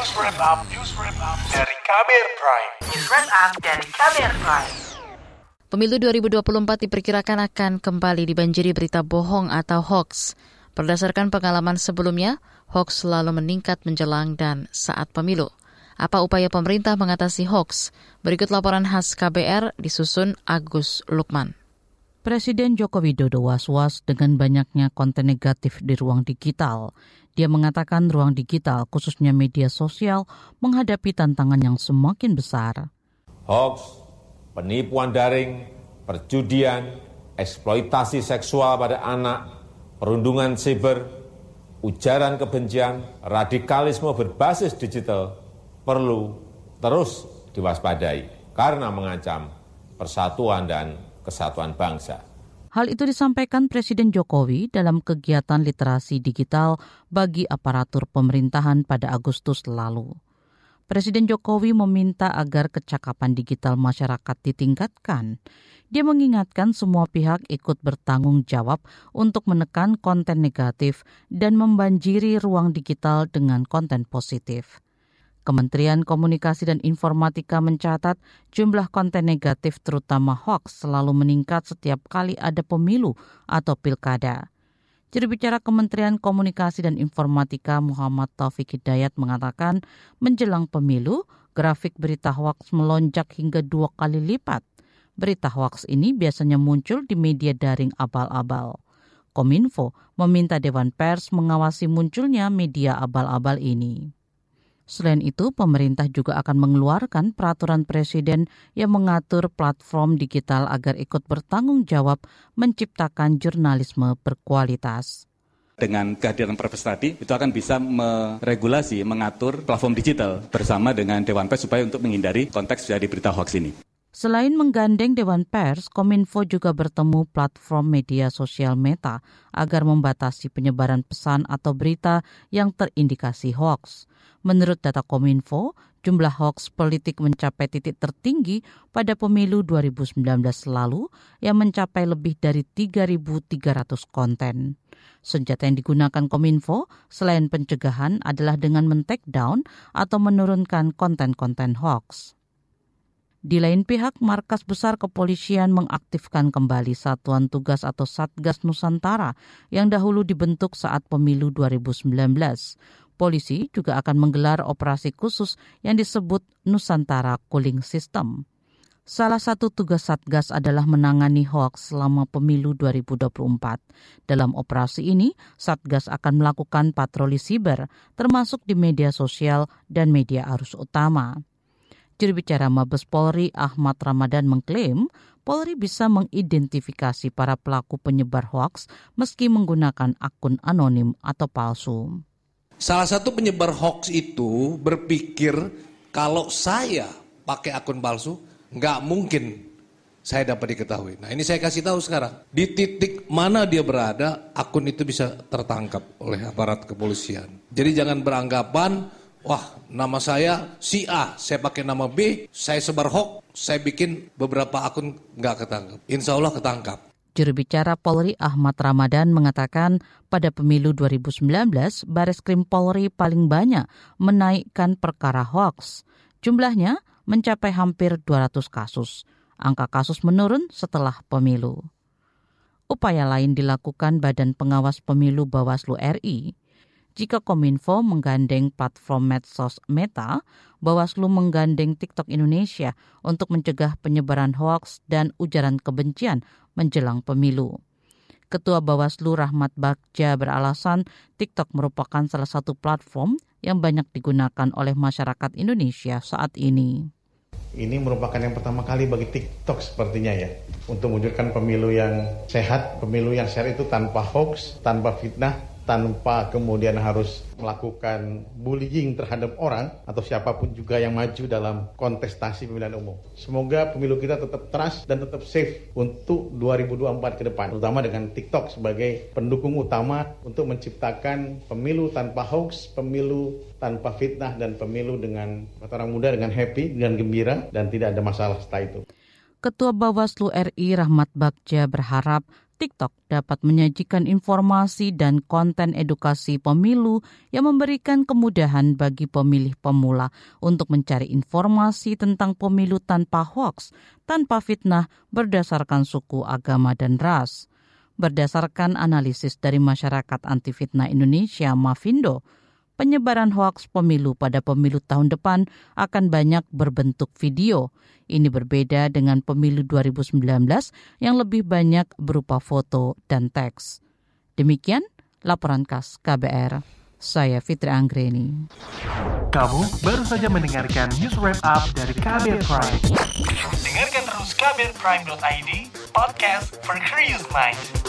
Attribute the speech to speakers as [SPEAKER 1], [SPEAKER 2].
[SPEAKER 1] News Wrap Up, News Wrap Up dari Kamer Prime.
[SPEAKER 2] News Wrap Up dari Kamer Prime.
[SPEAKER 3] Pemilu 2024 diperkirakan akan kembali dibanjiri berita bohong atau hoax. Berdasarkan pengalaman sebelumnya, hoax selalu meningkat menjelang dan saat pemilu. Apa upaya pemerintah mengatasi hoax? Berikut laporan khas KBR disusun Agus Lukman.
[SPEAKER 4] Presiden Joko Widodo was-was dengan banyaknya konten negatif di ruang digital. Dia mengatakan ruang digital, khususnya media sosial, menghadapi tantangan yang semakin besar.
[SPEAKER 5] Hoax, penipuan daring, perjudian, eksploitasi seksual pada anak, perundungan siber, ujaran kebencian, radikalisme berbasis digital perlu terus diwaspadai karena mengancam persatuan dan kesatuan bangsa.
[SPEAKER 4] Hal itu disampaikan Presiden Jokowi dalam kegiatan literasi digital bagi aparatur pemerintahan pada Agustus lalu. Presiden Jokowi meminta agar kecakapan digital masyarakat ditingkatkan. Dia mengingatkan semua pihak ikut bertanggung jawab untuk menekan konten negatif dan membanjiri ruang digital dengan konten positif. Kementerian Komunikasi dan Informatika mencatat jumlah konten negatif terutama hoax selalu meningkat setiap kali ada pemilu atau pilkada. Juru bicara Kementerian Komunikasi dan Informatika Muhammad Taufik Hidayat mengatakan menjelang pemilu, grafik berita hoax melonjak hingga dua kali lipat. Berita hoax ini biasanya muncul di media daring abal-abal. Kominfo meminta Dewan Pers mengawasi munculnya media abal-abal ini. Selain itu, pemerintah juga akan mengeluarkan peraturan presiden yang mengatur platform digital agar ikut bertanggung jawab menciptakan jurnalisme berkualitas
[SPEAKER 6] dengan kehadiran Perpres tadi itu akan bisa meregulasi, mengatur platform digital bersama dengan Dewan Pers supaya untuk menghindari konteks dari berita hoax ini.
[SPEAKER 4] Selain menggandeng Dewan Pers, Kominfo juga bertemu platform media sosial Meta agar membatasi penyebaran pesan atau berita yang terindikasi hoax. Menurut data Kominfo, jumlah hoax politik mencapai titik tertinggi pada pemilu 2019 lalu yang mencapai lebih dari 3.300 konten. Senjata yang digunakan Kominfo selain pencegahan adalah dengan men-take down atau menurunkan konten-konten hoax. Di lain pihak, Markas Besar Kepolisian mengaktifkan kembali Satuan Tugas atau Satgas Nusantara yang dahulu dibentuk saat pemilu 2019. Polisi juga akan menggelar operasi khusus yang disebut Nusantara Cooling System. Salah satu tugas Satgas adalah menangani hoaks selama pemilu 2024. Dalam operasi ini, Satgas akan melakukan patroli siber, termasuk di media sosial dan media arus utama. Juru bicara Mabes Polri Ahmad Ramadan mengklaim Polri bisa mengidentifikasi para pelaku penyebar hoaks meski menggunakan akun anonim atau palsu.
[SPEAKER 7] Salah satu penyebar hoaks itu berpikir kalau saya pakai akun palsu, nggak mungkin saya dapat diketahui. Nah ini saya kasih tahu sekarang. Di titik mana dia berada, akun itu bisa tertangkap oleh aparat kepolisian. Jadi jangan beranggapan Wah, nama saya si A, saya pakai nama B, saya sebar hoax, saya bikin beberapa akun nggak ketangkap. Insya Allah ketangkap.
[SPEAKER 4] Juru bicara Polri Ahmad Ramadan mengatakan pada pemilu 2019, Baris Krim Polri paling banyak menaikkan perkara hoax. Jumlahnya mencapai hampir 200 kasus. Angka kasus menurun setelah pemilu. Upaya lain dilakukan Badan Pengawas Pemilu Bawaslu RI jika Kominfo menggandeng platform medsos Meta, Bawaslu menggandeng TikTok Indonesia untuk mencegah penyebaran hoaks dan ujaran kebencian menjelang pemilu. Ketua Bawaslu Rahmat Bagja beralasan TikTok merupakan salah satu platform yang banyak digunakan oleh masyarakat Indonesia saat ini.
[SPEAKER 8] Ini merupakan yang pertama kali bagi TikTok sepertinya ya untuk mewujudkan pemilu yang sehat, pemilu yang sehat itu tanpa hoax, tanpa fitnah, tanpa kemudian harus melakukan bullying terhadap orang atau siapa pun juga yang maju dalam kontestasi pemilihan umum. Semoga pemilu kita tetap trust dan tetap safe untuk 2024 ke depan, terutama dengan TikTok sebagai pendukung utama untuk menciptakan pemilu tanpa hoax, pemilu tanpa fitnah dan pemilu dengan orang muda dengan happy, dengan gembira dan tidak ada masalah setelah itu.
[SPEAKER 4] Ketua Bawaslu RI Rahmat Bagja berharap TikTok dapat menyajikan informasi dan konten edukasi pemilu yang memberikan kemudahan bagi pemilih pemula untuk mencari informasi tentang pemilu tanpa hoax, tanpa fitnah berdasarkan suku, agama, dan ras. Berdasarkan analisis dari Masyarakat Anti Fitnah Indonesia, Mavindo, penyebaran hoaks pemilu pada pemilu tahun depan akan banyak berbentuk video. Ini berbeda dengan pemilu 2019 yang lebih banyak berupa foto dan teks. Demikian laporan khas KBR. Saya Fitri Anggreni.
[SPEAKER 1] Kamu baru saja mendengarkan news wrap up dari KBR Prime. Dengarkan terus kbrprime.id, podcast for curious mind.